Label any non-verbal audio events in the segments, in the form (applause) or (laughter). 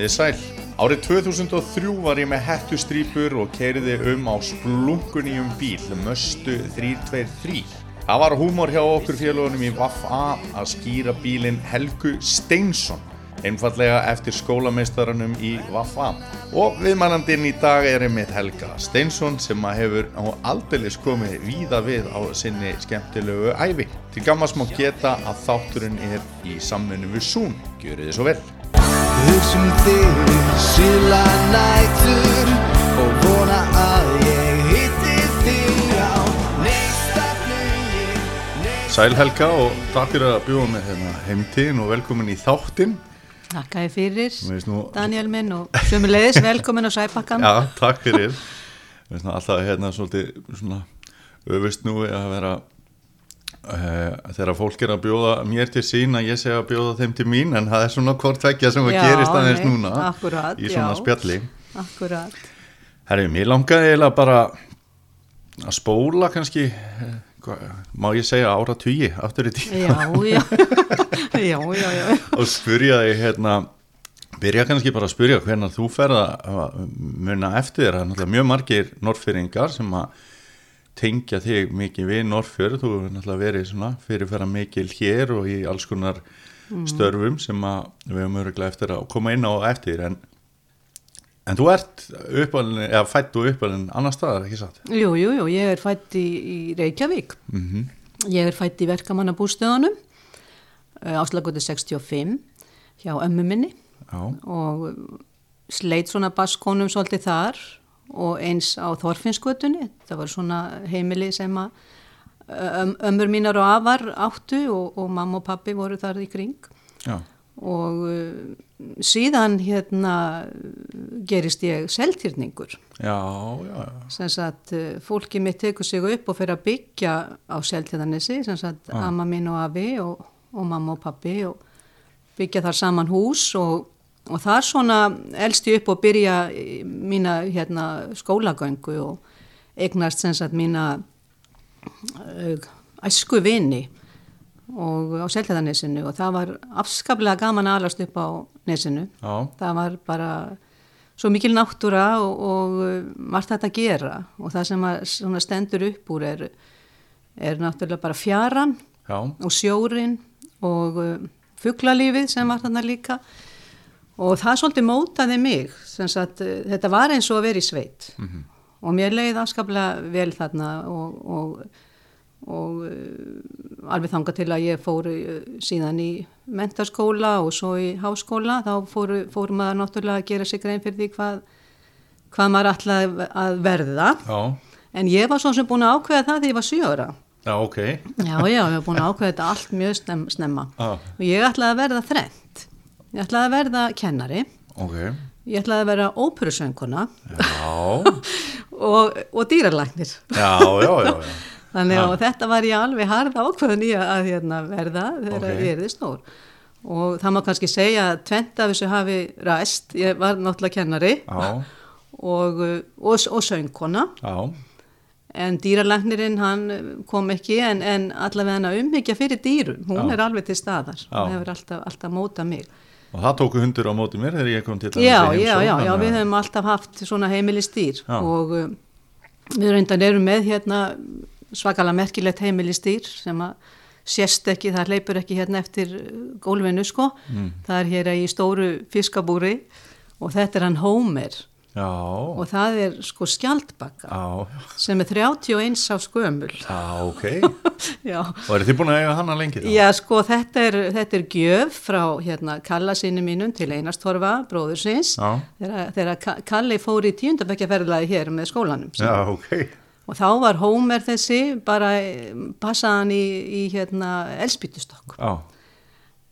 Komiði sæl. Árið 2003 var ég með hettustrýpur og keiriði um á splunkuníum bíl, Möstu 323. Það var húmor hjá okkur félagunum í Vaffa að skýra bílinn Helgu Steinsson, einfallega eftir skólameistaranum í Vaffa. Og viðmælandinn í dag er einmitt Helga Steinsson sem að hefur á aldeilis komið víða við á sinni skemmtilegu æfi. Til gammast má geta að þátturinn er í samfunni við Sún. Gjöru þið svo vel. Hugsum þig síla nætur og vona að ég hitti þig á neista flugi Sæl Helga og takk fyrir að bjóða mig hérna heimtíðin og velkomin í þáttinn. Takk að þið fyrir, nú- Daniel minn og sömulegis, (laughs) velkomin á Sæbakkan. Já, takk fyrir. Alltaf hérna svolítið svona öfust nú að vera þegar fólk er að bjóða mér til sín að ég sé að bjóða þeim til mín en það er svona hvort vekja sem að Já, gerist aðeins núna akkúrat, í svona já. spjalli. Akkurat. Herri, mér langaði eiginlega bara að spóla kannski, eh, má ég segja ára tugi aftur í tíma (laughs) Já, já, já, og spurja þig hérna byrja kannski bara að spurja hvernig þú ferð að munna eftir það er náttúrulega mjög margir norrfyrringar sem að tengja þig mikið við norrfjörð þú hefur náttúrulega verið svona fyrirferða mikil hér og í alls konar störfum sem við höfum öruglega eftir að koma inn á eftir. En, en þú ert uppalinn, eða fætt og uppalinn annar staðar, ekki satt? Jú, jú, jú, ég er fætt í, í Reykjavík. Mm Ég er fætt í verkamannabústöðunum, áslagutu 65 hjá ömmu minni. Já, og sleit svona baskonum svolítið þar og eins á Þorfinnsgötunni. Það var svona heimili sem að öm, ömmur mínar og afar áttu og, og mamma og pappi voru þar í kring. já, og síðan hérna gerist ég seltýrningur já, já, já. sem sagt fólki mitt tekur sig upp og fyrir að byggja á seltýrnissi sem sagt amma mín og afi og, og mamma og pappi og byggja þar saman hús og, og þar svona elst ég upp og byrja mína hérna skólagöngu og eignast sem sagt mína uh, æsku vini og á Seltjarnesinu og það var afskaplega gaman að alast upp á nesinu. Já. Það var bara svo mikil náttúra og, og uh, margt þetta að gera og það sem að svona stendur upp úr er, er náttúrulega bara fjaran já. og sjórin og uh, fuglalífið sem var þarna líka og það svolítið mótaði mig sagt, uh, þetta var eins og að vera í sveit. Og mér leiði afskaplega vel þarna og, og, og uh, alveg þanga til að ég fór uh, síðan í mentaskóla og svo í háskóla. Þá fór, fór maður náttúrulega að gera sig grein fyrir því hvað, hvað maður ætlaði að verða. Já, en ég var svo sem búin að ákveða það þegar ég var 7 ára. Já, ok. Já, já, ég hef búin að ákveða þetta allt mjög snem, snemma. Já. og ég ætlaði að verða þrennt. Ég ætlaði að verða kennari, Ok, ég ætlaði að verða óperusönguna já, (laughs) og, og dýralæknir. já, já, já, já. (laughs) Þannig að þetta var ég alveg harða ákveðin í að hérna, verða þegar Ok. ég erði stór. Og það má kannski segja að tvent af þessu hafi ræst, ég var náttúrulega kennari Já, og, og, og söngkona. já, En dýralæknirinn hann kom ekki en, en allavega hann að umhyggja fyrir dýrum, hún Já. er alveg til staðar, hún hefur alltaf, alltaf mótað mig. Og það tóku hundur á móti mér þegar ég kom til Já, í já, heimsókn, já, já, þannig við að- höfum alltaf haft svona heimilistýr Já. og uh, við reyndan erum með hérna svakalega merkilegt heimilistýr sem að sést ekki, það hleypur ekki hérna eftir gólfinu sko, Mm. það er hér í stóru fiskabúri og þetta er hann Hómer Já, og það er sko skjaldbakka já, sem er 31 á skömmul. já, ok (laughs) Já. Og eru þið búin að eiga hana lengi? Já, sko, þetta er, þetta er gjöf frá hérna, Kalla sinni mínum til Einarstorfa, bróður Já. þegar, þegar Ka- Kalli fór í tíundabækjaferðlaði hér með skólanum. sínum. Já, ok Og þá var Hómer þessi, bara eh, passaði hann í, í hérna, elspýtustokk. Já,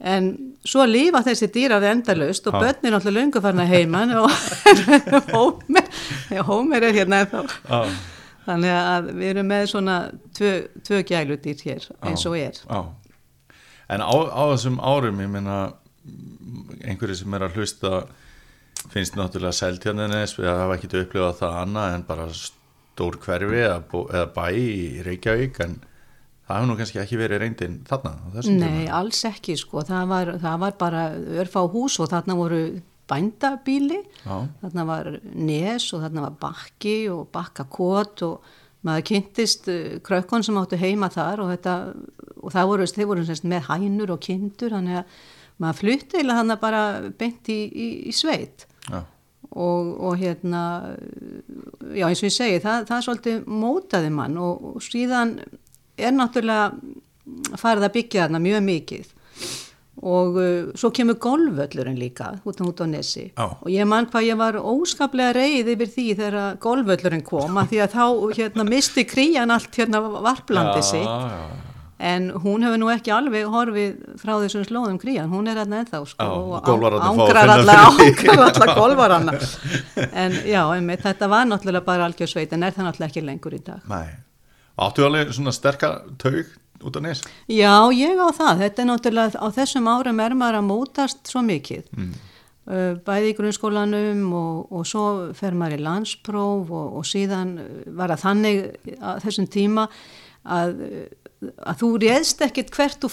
En svo lífa þessi dýra við endalaust og börnin alltaf löngu farin að heiman og (laughs) Hómer, Hómer er hérna ennþá. já, Þannig að við erum með svona tvö, tvö gæludýr hér eins og er. já En á, á þessum árum, ég meina einhverju sem er að hlusta finnst náttúrulega seltjarninnes við hafa ekki upplifað það annað en bara stór hverfi eða, eða bæ í Reykjavík en það hefur nú kannski ekki verið reyndin þarna á Nei, alls ekki sko, það var, það var bara örfá hús og þarna voru bændabíli Já. þarna var nes og þarna var bakki og bakkakot og maður kynntist uh, krökkon sem áttu heima þar og þetta og það voru, þeir voru semst með hænur og kindur þannig að maður flutti eða þannig bara beint í, í, í sveit Já. og, og hérna já eins og ég segi það, það svolítið mótaði mann og, og síðan er náttúrulega farið að byggja þarna mjög mikið og uh, svo kemur golfvöllurinn líka út, á Nesi Já. og ég mann hvað ég var óskaplega reið yfir því þegar golfvöllurinn kom að því að þá hérna misti krían allt hérna varplandi sitt já. En hún hefur nú ekki alveg horfið frá þessum slóðum krían, hún er hérna ennþá sko, Já, og ángrar alla, golfarana. En já, einmitt, þetta var náttúrulega bara algjörsveit en er það náttúrulega ekki lengur í dag. Nei. Áttu alveg svona sterka taug út á nes? Já, ég á það, þetta er náttúrulega, á þessum árum er maður að mótast svo mikið. Mm. Bæði í grunnskólanum og, og svo fer maður í landspróf og, og síðan var það þannig að þessum tíma að, að þú réðst ekkit hvert þú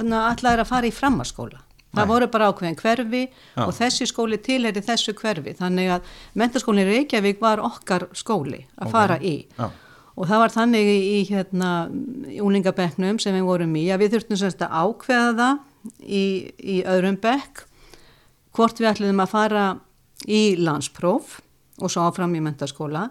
ætlaðir að fara í frammarskóla. Það Nei. voru bara ákveðin hverfi Já. og þessi skóli tilheri þessu hverfi. Þannig að mentaskólinn í Reykjavík var okkar skóli að Ok. fara í. Já. Og það var þannig í, hérna, í úlingabekknum sem við vorum í að við þurftum semst að ákveða það í, í öðrum bekk hvort við ætliðum að fara í landspróf og svo áfram í mentaskóla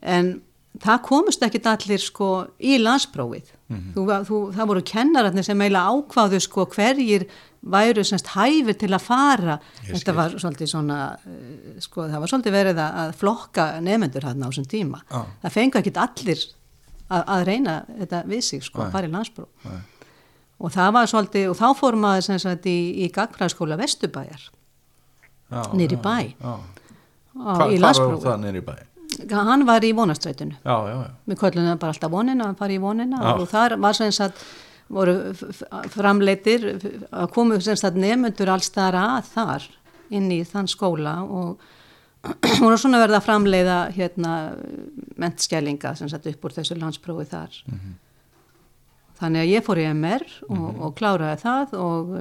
en það komust ekkit allir sko í landsprófið. þú, þú, það voru kennararnir sem eiginlega ákváðu sko hverjir væru semst hæfir til að fara. Ég Þetta skil. var svolítið svona, eh, sko það var svolítið verið að, að flokka nefendur hérna á þessum tíma. Já. Það fengu ekkit allir að, að reyna þetta við sig sko, að fara í landspróf. Nei. Og það var svolítið, og þá fórum maður sem sagt í, í gagfræðskóla í já, bæ. Já. á, Hva, í hvað Hann var í vonastrætinu. Já, já, já. Við köllum það bara alltaf vonina, hann fari í vonina Já. og þar var sem sagt, voru f- f- framleitir, að komu sem sagt nefnendur alls þar að þar inn í þann skóla og (clears throat) voru svona verið að framleiða hérna mentskælinga sem sagt upp úr þessu landsprófi þar. Mhm. Þannig að ég fór í MR og, og kláraði það og,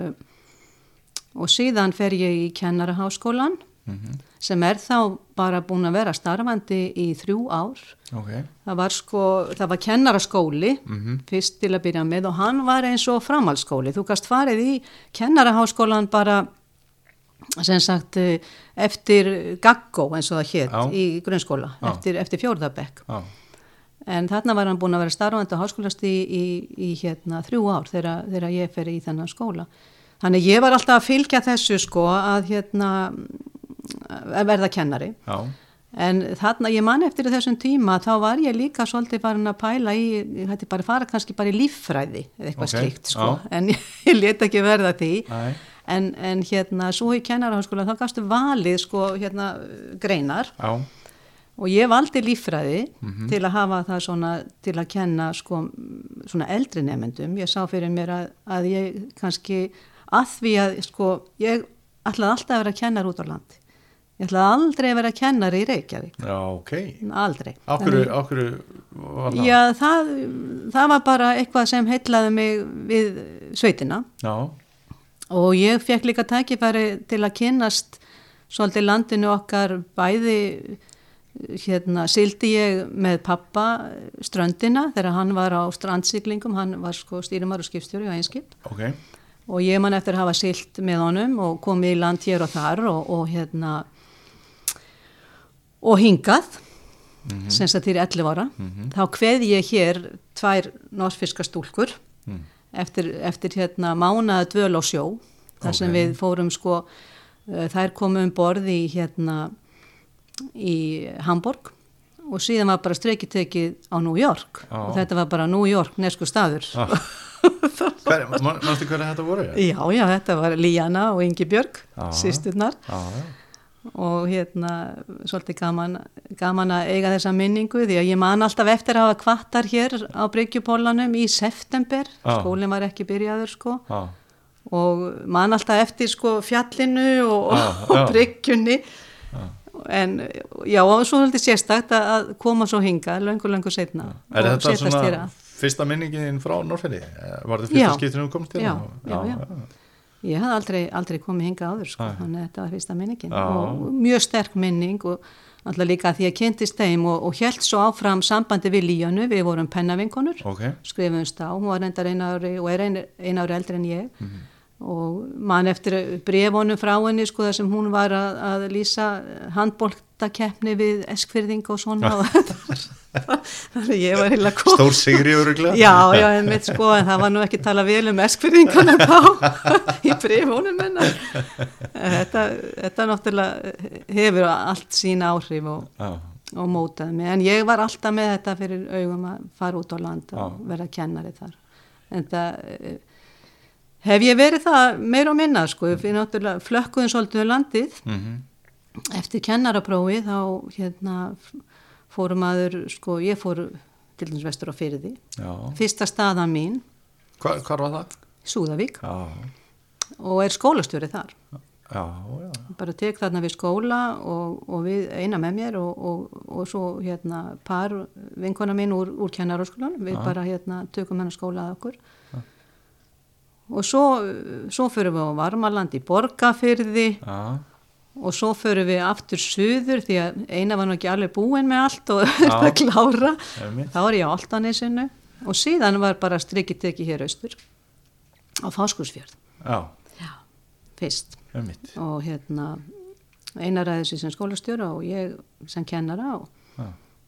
og síðan fer ég í kennaraháskólan Mhm. Sem er þá bara búin að vera starfandi í þrjú ár. Ok. Það var sko, var kennaraskóli Mhm. fyrst til að byrja með og hann var eins og framhaldsskóli. Þú gast farið í kennaraháskólan bara sem sagt eh, eftir gaggó eins og það hétt Já. í grunnskóla, Já. eftir, eftir fjórðabekk. Já. En þarna var hann búin að vera starfandi á háskólast í, í, í hérna, þrjú ár þegar, þegar ég fer í þennan skóla. Þannig ég var alltaf að fylgja þessu sko að hérna verða kennari. Já. En þarna, ég man eftir þessum tíma, þá var ég líka svolítið farin að pæla í, ég hætti bara fara kannski bara í líffræði eða eitthvað Ok, slíkt, sko, já. en (laughs) ég, ég let ekki verða því. En, en hérna, svo í kennaraháskóla, þá gastu valið, sko, hérna, greinar Já. og ég valdi líffræði Mhm. til að hafa það svona, til að kenna, sko, svona eldri nefendum. Ég sá fyrir mér að, að ég kannski, að því að, sko, ég ætlaði alltaf að vera kennar út á landi. Ég ætlaði aldrei að vera kennari í Reykjavík. Já, ok. Aldrei. Ákveru, Þannig- ákveru var það? Já, það, það var bara eitthvað sem heitlaði mig við sveitina Já. og ég fekk líka tækifæri til að kynnast svolítið landinu okkar bæði hérna sildi ég með pappa ströndina þegar hann var á strandsiglingum, hann var sko stýrimar og skipstjóri á einskip Ok. og ég man eftir að hafa silt með honum og komið í land hér og þar og, og hérna og hingað sem sagt til 11 ára þá kveð ég hér tvær norfiska stúlkur Mm. eftir, eftir hérna mánaða dvöl á sjó þar sem Ok. við fórum sko uh, þær komum um borð í hérna í Hamburg og síðan var bara streikitekið á New York Já. og þetta var bara New York nesku staður Ah. (laughs) Man, manstu hverja þetta voru? Já, já, þetta var Líana og Ingi Björg, Já. sýsturnar Já, já. Og hérna svolítið gaman, gaman að eiga þessa minningu því að ég man alltaf eftir að hafa kvattar hér á Bryggjupólanum í september, Já. skólinn var ekki byrjaður sko Já. og man alltaf eftir sko fjallinu og, Já, og já. bryggjunni en já og svo svolítið sérstakt að- koma svo hinga löngu löngu setna Er þetta svona fyrsta minningin frá Norrfjörði? Var þetta fyrsta Já. skiptinu þú komst til? Já, já, já. Ég hafði aldrei, aldrei komið hinga áður sko, Nei. þannig að þetta var fyrsta minningin Já. og mjög sterk minning og alltaf líka því að kynntist þeim og, og held svo áfram sambandi við Líönu, við vorum pennavinkonur, ok, skrifumst á, hún var reyndar eina ári og er eina ein ári eldri en ég og mann eftir brefunum frá henni sko þar sem hún var að, að lýsa handbóltakeppni við eskfyrðing og svona. (laughs) Þannig ég var heila kom stór sigri öruglega Já, já, en mitt sko, en það var nú ekki tala vel um eskfyrðingana þá (laughs) í brefunum hennar. Þetta, þetta náttúrulega hefur allt sína áhrif og, og mótaði mig, en ég var alltaf með þetta fyrir augum að fara út á land og Já. vera kennari þar. En það eh, hef ég verið það meir og minna sko, við náttúrulega flökkuðum svolítið um landið. Mhm, eftir kennaraprófi þá hérna fórum aður, sko, ég fór til dæmis vestur á fyrði já. fyrsta staðan mín, Hva, hvar var það? Súðavík. Já, og er skólastjóri þar. Já, já. Bara tek þarna við skóla og, og við eina með mér og, og, og svo hérna par vinkona mín úr, úr kennaraskólan við bara hérna tökum hennar skóla að okkur. Og svo, svo fyrir við á Varmaland í Borgafyrði já, og svo fyrir við aftur suður því að eina var nú ekki alveg búin með allt og þetta (laughs) að klára. Þá var ég á Altanesinu og síðan var bara strikið tekið hér austur á Fáskursfjörð já, Já, fyrst. Einmitt. Og hérna einar ræðis sem skólastjóra og ég sem kennara og,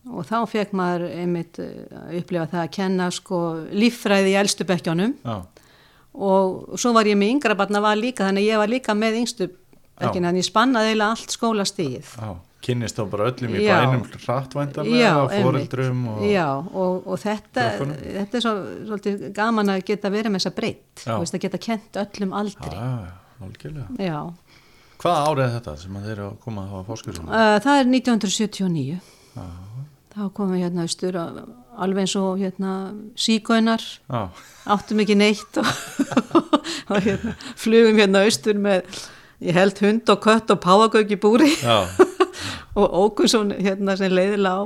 og þá fekk maður einmitt eh, að upplifa það að kenna sko líffræði í elstu bekkjónum já, og svo var ég með yngra barna var líka þannig að ég var líka með yngstu bekkina þannig ég spannaði eiginlega allt skólastíð já kynnist þá bara öllum í Já. bænum einmitt. foreldrum og Já, og, og þetta, þetta er svo, svolítið gaman að geta verið með þessa breytt, Já. að geta kent öllum aldri. já, já, Já, hvaða árið er þetta sem þeir eru að koma að hafa fórskursum? Uh, það er 1979. Þá komum við hérna austur að- alveg eins og hérna sígaunar, já, áttum ekki neitt og, (laughs) og hérna flugum hérna austur með, ég held hund og kött og páagauk í búri (laughs) og ókum svo hérna sem leiðilega á.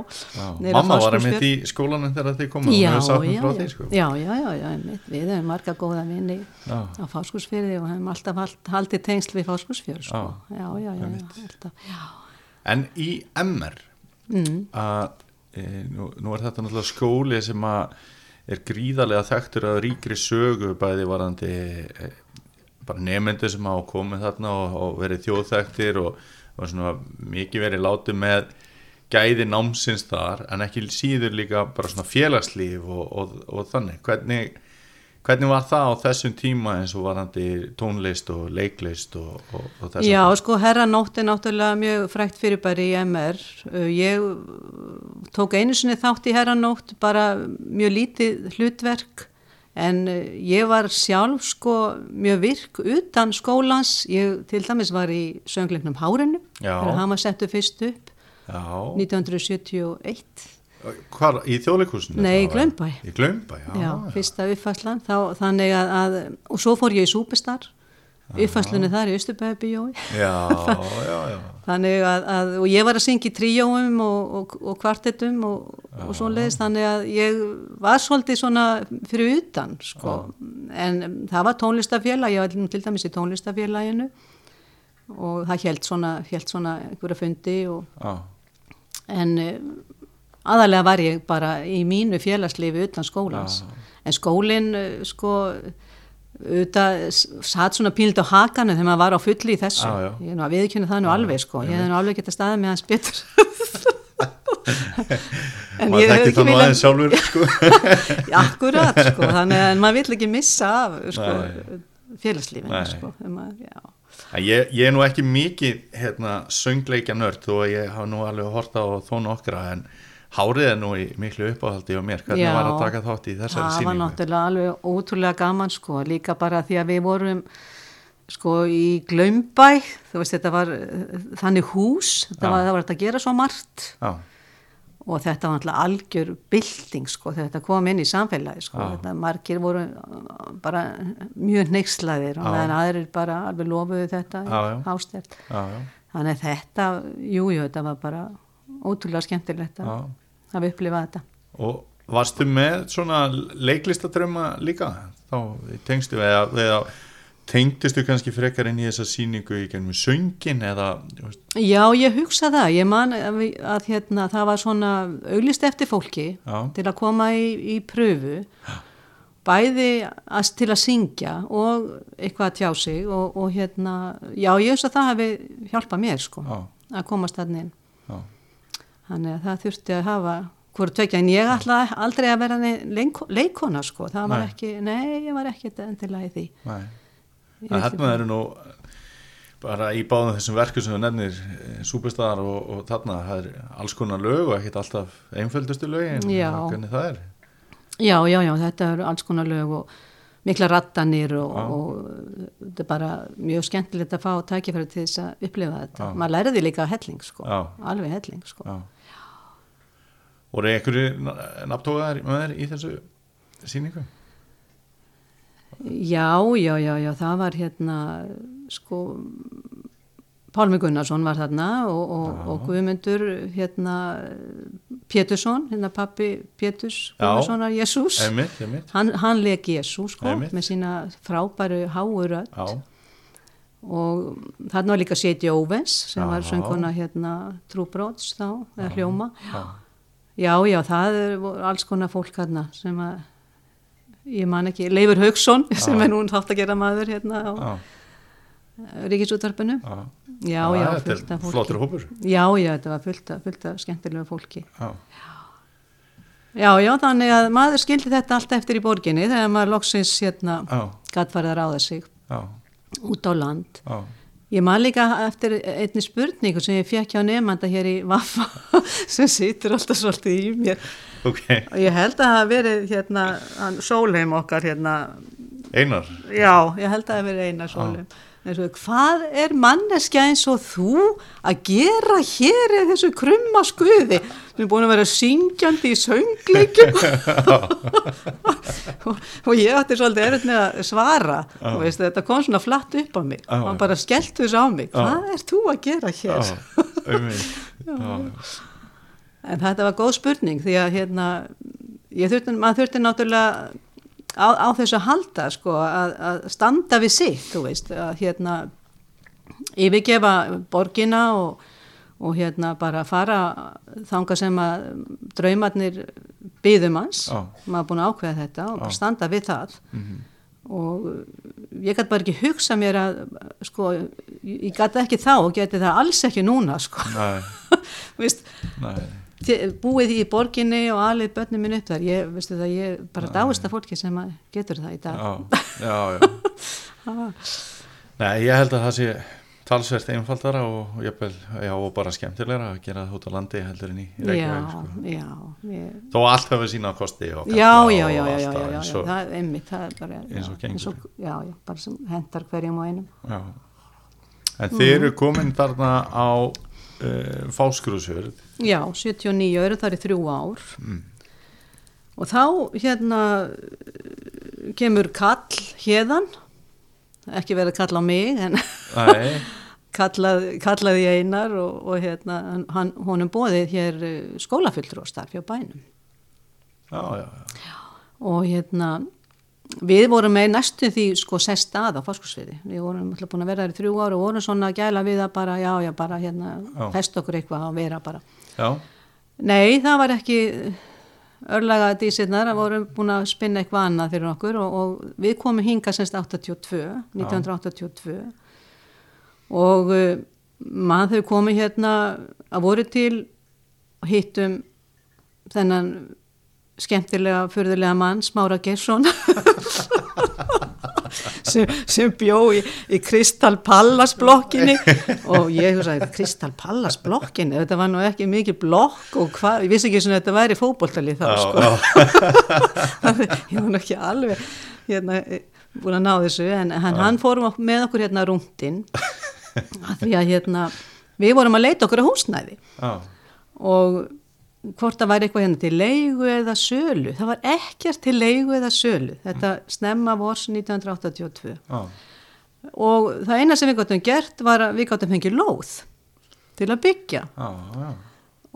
mamma var einmitt í skólanum þegar þið koma Já, já, já, sko já, já, já, við hefum marga góða vinni á Fáskursfjörði og hefum alltaf hald, haldið tengsl við Fáskursfjörð, sko. Já, Já, já, já, já, einmitt. alltaf, já. En í MR Mm. að e, nú, nú er þetta náttúrulega skóli sem að er gríðarlega þekktur að ríkri sögu bæði varandi e, bara nefnendur sem hafa komið þarna og, og verið þjóðþekktir og, og svona mikið verið látið með gæði námsins þar en ekki síður líka bara svona félagslíf og, og, og þannig. Hvernig, hvernig var það á þessum tíma eins og varandi tónlist og leiklist og, þess Já, sko, herranótt er náttúrulega mjög frækt fyrirbæri í MR. Uh, Ég tók einu sinni þátt í herranótt, bara mjög lítið hlutverk, en uh, ég var sjálf sko mjög virk utan skólans. Ég til dæmis var í söngleiknum Hárinu, þegar hann var settu fyrst upp, Já, 1971. Hvar, í þjóðleikúsinu? Nei, í þá, Glaumbæ. Í Glaumbæ, já. Já, fyrsta uppfæslan, þá, þannig að, að, og svo fór ég í Súpestar, uppfæslunni þar í Östubæðabíjói. (laughs) Já, já, já. Þannig að, að, og ég var að syngja í tríóum og, og, og kvartetum og, og svo leiðist, þannig að ég var svolítið svona fyrir utan, sko, en um, það var tónlistafélag, ég var til dæmis í tónlistafélaginu og það held svona, held svona einhverja fundi og, já. en eh, aðalega var ég bara í mínu félagslifi utan skólans, en skólinn, eh, sko, auðvitað satt svona pílind á hakanu þegar maður var á fulli í þessu. Já, já. ég er nú að viðkynna það nú alveg sko. Ég hef nú alveg geta staðið með hans betur. (laughs) En Maður ég hef þekki ekki það nú aðeins sjálfur, sko. (laughs) akkurat sko. (laughs) Þannig að maður vill ekki missa af sko, félagslífinu sko maður, já. Ég, ég er nú ekki mikið hérna, söngleikja nörd þó að ég hafa nú alveg horta á þó nokkra en hárið er nú í miklu uppáhaldi á mér. Hvernig Já. var að taka þátt í þessari það var náttúrulega alveg ótrúlega gaman sko líka bara því að við vorum sko í Glaumbæ þú veist þetta var eh, þannig hús þetta Já. var, það var þetta að gera svo margt Já, og þetta var náttúrulega algjör bylting sko þetta kom inn í samfélagi sko Já. þetta margir voru uh, bara mjög neykslaðir og Já. meðan aðrir bara alveg lofuðu þetta Já, já. já, já, þannig þetta, jú, jú, þetta var bara ótrúlega skemmtilegt að já. hafa upplifað þetta Og varstu með svona leiklistadrauma líka? Þá tengstu við að, við að tengdistu kannski frekar inn í þessa síningu í gennum söngin eða veist, Já, ég hugsa það, ég man að, að hérna, það var svona auglist eftir fólki Já. til að koma í, í pröfu, bæði að, til að syngja og eitthvað að tjá sig og, og hérna, já, ég hugsa að það hefði hjálpað mér sko, Já. að komast þannig já, Þannig að það þurfti að hafa hvort tvekja, en ég ætla aldrei að vera leikona sko, það var Nei. ekki, nei, ég var ekki endilega í því. nei vildi hérna eru nú bara í báðum þessum verku sem þú nefnir súpestar og, og þarna það er alls konar lög og ekkert alltaf einföldustu lögin hvernig það er Já, já, já, þetta eru alls konar lög og mikla rattanir og, og þetta er bara mjög skemmtilegt að fá tækifæri til þess að upplifa þetta. Já. Maður lærði líka helling, sko. Já. Alveg helling, sko. Já. Voru einhverju nafntóðar með þér í þessu síningu? Já, já, já, já, það var hérna, sko, Pálmi Gunnarsson var þarna og, og, og Guðmundur, hérna, Pétursson, hérna pappi Péturs. Gunnarssonar, Jésús. Hann, hann leik Jésús, sko, Einmitt. með sína frábæru háuröð. Já, og þarna var líka Séti Óvens sem var Já. sönguna hérna Trúbróts þá, eða hljóma já, já, já, það er alls konar fólk hérna sem að ég man ekki, Leifur Haugsson (laughs) sem er nú þátt að gera maður hérna á já, Ríkisúttarpinu já. já, já, fullt af fólki. flottur hópur. Já, já, þetta var fullt af, fullt af skemmtilegu fólki. Já, já, já, þannig að maður skildi þetta allt eftir í borginni þegar maður loksins hérna já, gatt farið að ráða sig já, út á land. Já Ég man líka eftir einni spurningu sem ég fekk hjá nefnda hér í Vaffa (laughs) sem situr alltaf svolítið í mér. Ok, og ég held að það hafi verið hérna Sólheim okkar hérna. Einar? Já, ég held að það hafi verið eina Sólheim. Svo, hvað er manneskja eins og þú að gera hér í þessu krumma skuði? Sem er búin að vera syngjandi í söngleikum (laughs) og, ég átti svolítið erfitt með að svara. Og veist, þetta kom svona flatt upp á mig. Og hann bara skellt þessu á mig. Hvað er þú að gera hér? (laughs) en þetta var góð spurning því að hérna ég þurfti, maður þurfti náttúrulega á, á þessu halda sko að, að standa við sitt veist að hérna yfirgefa borgina og, og hérna bara fara þanga sem að draumarnir byðum hans Já. maður er búin að ákveða þetta og Já. standa við það Mhm. og ég gæti bara ekki hugsa mér að sko, ég, gæti ekki þá og geti það alls ekki núna sko, Nei, (laughs) veist nei búið í borginni og alveg börnum minn upp þar, ég, veistu það, ég bara dáist að fólki sem getur það í dag. Já, já, (laughs) já Nei, ég held að það sé talsvert einfaldara og, og, jafnvel, já, og bara skemmtilegra að gera það út á landi heldur en í já, Reykjavík sko. já, ég, Þó allt hefur sína kosti og já, já, og já, já, já, já, já, eins og- það er einmitt, það er bara, eins og já, gengur. já, já, bara sem hendar hverjum og einum. Já. En þið eru komin þarna á uh, fáskrúsjörð Já, 79 eru þar í þrjú ár. Mm. og þá hérna kemur kall hérðan, ekki verið að kalla á mig en (laughs) kallað, kallaði einar og, og hérna, hann, honum bóðið hér skólafullur og starf hjá bænum. Já, já, já. og hérna við vorum með næstu því sko sest að á fórskursviði, við vorum alltaf búin að vera þar í þrjú ára og vorum svona að gæla við að bara já, já, bara hérna, Já. fest okkur eitthvað að vera bara já. Nei, það var ekki örlaga dísirnar, það vorum búin að spinna eitthvað annað fyrir okkur og, og við komum hinga semst 82, 1982 og uh, maður þau komið hérna að voru til og hittum þennan skemmtilega, furðulega mann, Smára Gersson (laughs) sem, sem bjó í, í Kristal Pallas blokkinni. Og ég hugsaði, Kristal Pallas blokkinni? Þetta var nú ekki mikið blokk og hvað, ég vissi ekki að þetta væri fótboltalið þá sko. (laughs) ég var ekki alveg hérna, búin að ná þessu en hann, hann fórum með okkur hérna rúndin því að hérna við vorum að leita okkur á húsnæði. Og hvort það væri eitthvað hérna til leigu eða sölu. Það var ekkert til leigu eða sölu. Þetta snemma vors 1982 já. og það eina sem við gáttum gert var að við gáttum fengið lóð til að byggja. Já, já.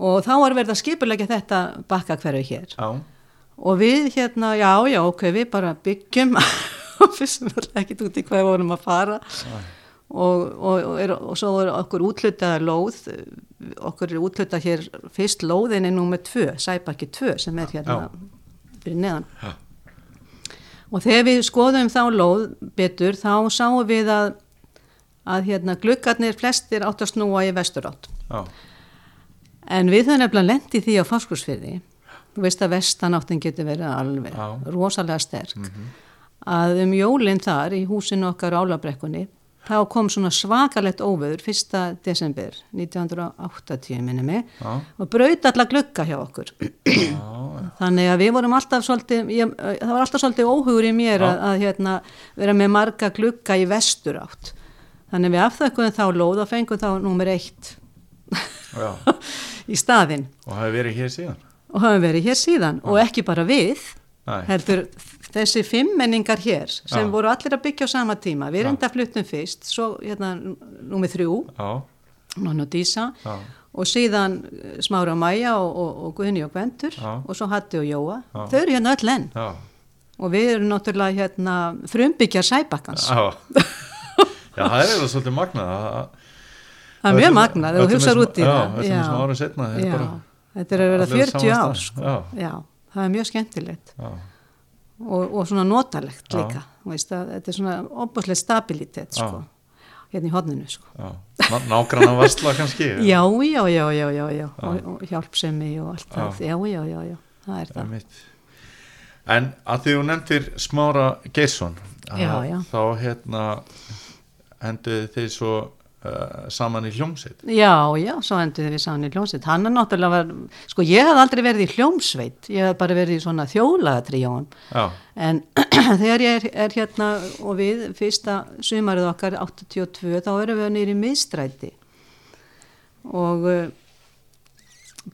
og þá var verið að skipulegja þetta bakka hverju hér. Já. og við hérna, já, já, ok, við bara byggjum. (laughs) Fyrst sem alltaf ekki út í hvað við vorum að fara. Og, og, og, er, og svo er okkur útlutaða lóð okkur er útlutað hér fyrst lóðin er númer tvö, Sæbakki 2 sem er hérna fyrir neðan. Já. og þegar við skoðum þá lóð betur þá sáum við að að hérna gluggarnir flestir átt að snúa í vesturátt. En við höfum nefnilega lent í því á fáskursfyrði, þú veist að vestanáttin getur verið alveg Já. rosalega sterk, að um jólinn þar í húsinu okkar Álabrekkunni, þá kom svona svakalett óveður 1. desember 1980 minni mig Já. og braut alla glugga hjá okkur. (clears throat) já, Þannig að við vorum alltaf svolítið, ég, það var alltaf svolítið óhugur í mér Já. að, að hérna, vera með marga glugga í vestur átt. Þannig við afþökkum þá lóð og fengum þá númer eitt (laughs) í staðinn Og hafi verið hér síðan? og hafa verið hér síðan og ekki bara við Nei. heldur þessi fimmmenningar hér sem Já. voru allir að byggja á sama tíma við reynda fluttum fyrst, svo hérna númið þrjú, Já, Nonn og Dísa já, og síðan eh, Smára og Mæja og, og, og Guðni og Gvendur Já. og svo Hatti og Jóa Já. þau eru hérna öll enn já. og við erum náttúrulega hérna frumbyggjar sæbakkans Já, (laughs) já það er eiginlega svolítið magnað að- það er mjög magnað, þú öllum hugsaður út í já, það seinna, þetta er já. bara- þetta er að vera allir á 40 sama ár sko. Já. já, það er mjög skemmtilegt Já, og, og svona notalegt Já. líka veist að þetta er svona opaslega stabilitet sko, hérna í hodninu sko. já. Ná- Nágranna varsla kannski? já, já, já, já, já, já. Og, og hjálpsemi og allt Já. það já, já, já, já, það er það Einmitt. En að því þú nefndir Smára Geirsson að þá hérna henduð þið svo uh, saman í hljómsveit. Já, já, svo endur við saman í hljómsveit. Hann er náttúrulega var, sko ég hef aldrei verið í hljómsveit. Ég hef bara verið í svona þjólaðatrijóum Já, En (clears throat) þegar ég er, er hérna og við fyrsta sumarið okkar 82 þá erum við nýri miðstræti. Og uh,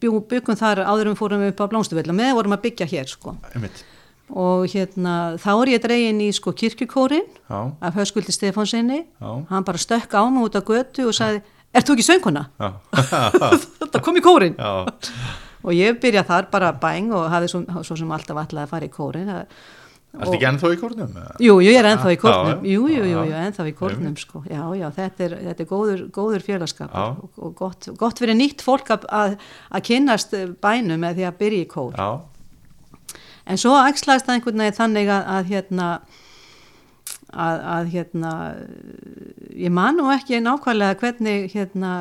byggum þar áður en við fórum upp á Blómstuvilla með vorum að byggja hér sko. Einmitt og hérna þá er ég dregin í sko kirkjukórin Já, af Höskuldi Stefánsinni hann bara stökk á mig út á götu og sagði Ert þú ekki sönguna? (laughs) Þetta kom í kórin og ég byrja þar bara bæng og hafði svo, svo sem alltaf alltaf að fara í kórin það Ertu ekki ennþá í kórnum? eða? Jú, jú, ég er ennþá í kórnum, jú, jú, jú, jú, ennþá í kórnum, sko, já, já, þetta er, þetta er góður, góður félagskap og, og gott, gott fyrir nýtt fólk að, að, að kynnast bænum með því að byrja í kór. Já, En svo ægslaðist það einhvern veginn þannig að, að hérna, að, að hérna, ég man nú ekki nákvæmlega hvernig, hérna,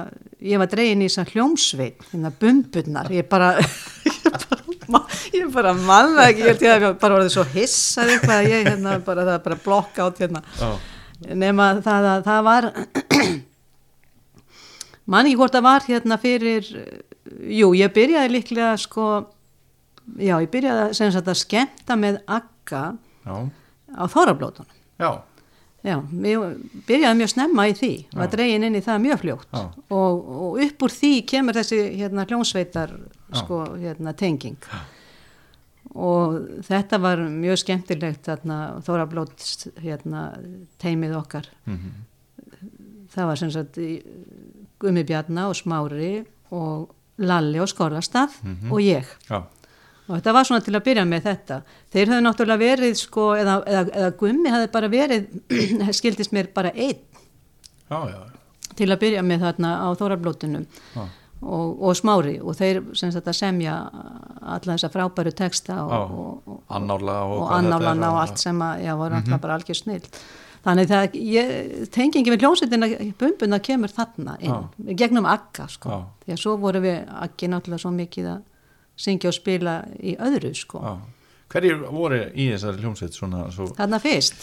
ég var dregin í þess hljómsveit, hérna, bumbunnar, (laughs) ég bara, ég bara, ma- ég bara manna ekki, ég held ég að bara orðið svo hissað eitthvað, að ég, hérna, bara, það bara blokka át, hérna, já, nema það að það var, (clears throat) man ekki hvort það var hérna fyrir, jú, ég byrjaði líklega, sko, já, ég byrjaði sem sagt að skemmta með agga já, á þórablótunum. já, Já, ég byrjaði mjög snemma í því, var dregin inn í það mjög fljótt. Og, og upp úr því kemur þessi hérna hljómsveitar sko, hérna, tenging. Og þetta var mjög skemmtilegt þarna þórablót hérna, teimið okkar. Mhm, það var sem sagt í- Gummi Bjarna og Smári og Lalli og Skorrastað og ég. Já, og þetta var svona til að byrja með þetta. Þeir höfðu náttúrulega verið sko eða, eða, eða Gummi hafði bara verið (clears throat) skildist mér bara einn. Já, já, til að byrja með þarna á Þórablótunum og, og Smári. Og þeir sagt semja alla þessa frábæru texta og, Já. og, annála og, allt sem að, já, var alltaf bara algjör snill. Þannig það, ég, tengingi við hljómsveitina, bumbuna kemur þarna inn, gegnum agga, sko. Því að svo voru við aggi náttúrulega svo mikið að syngja og spila í öðru, sko. já. Hverjir voru í þessari hljómsveit svona svo, Þarna fyrst.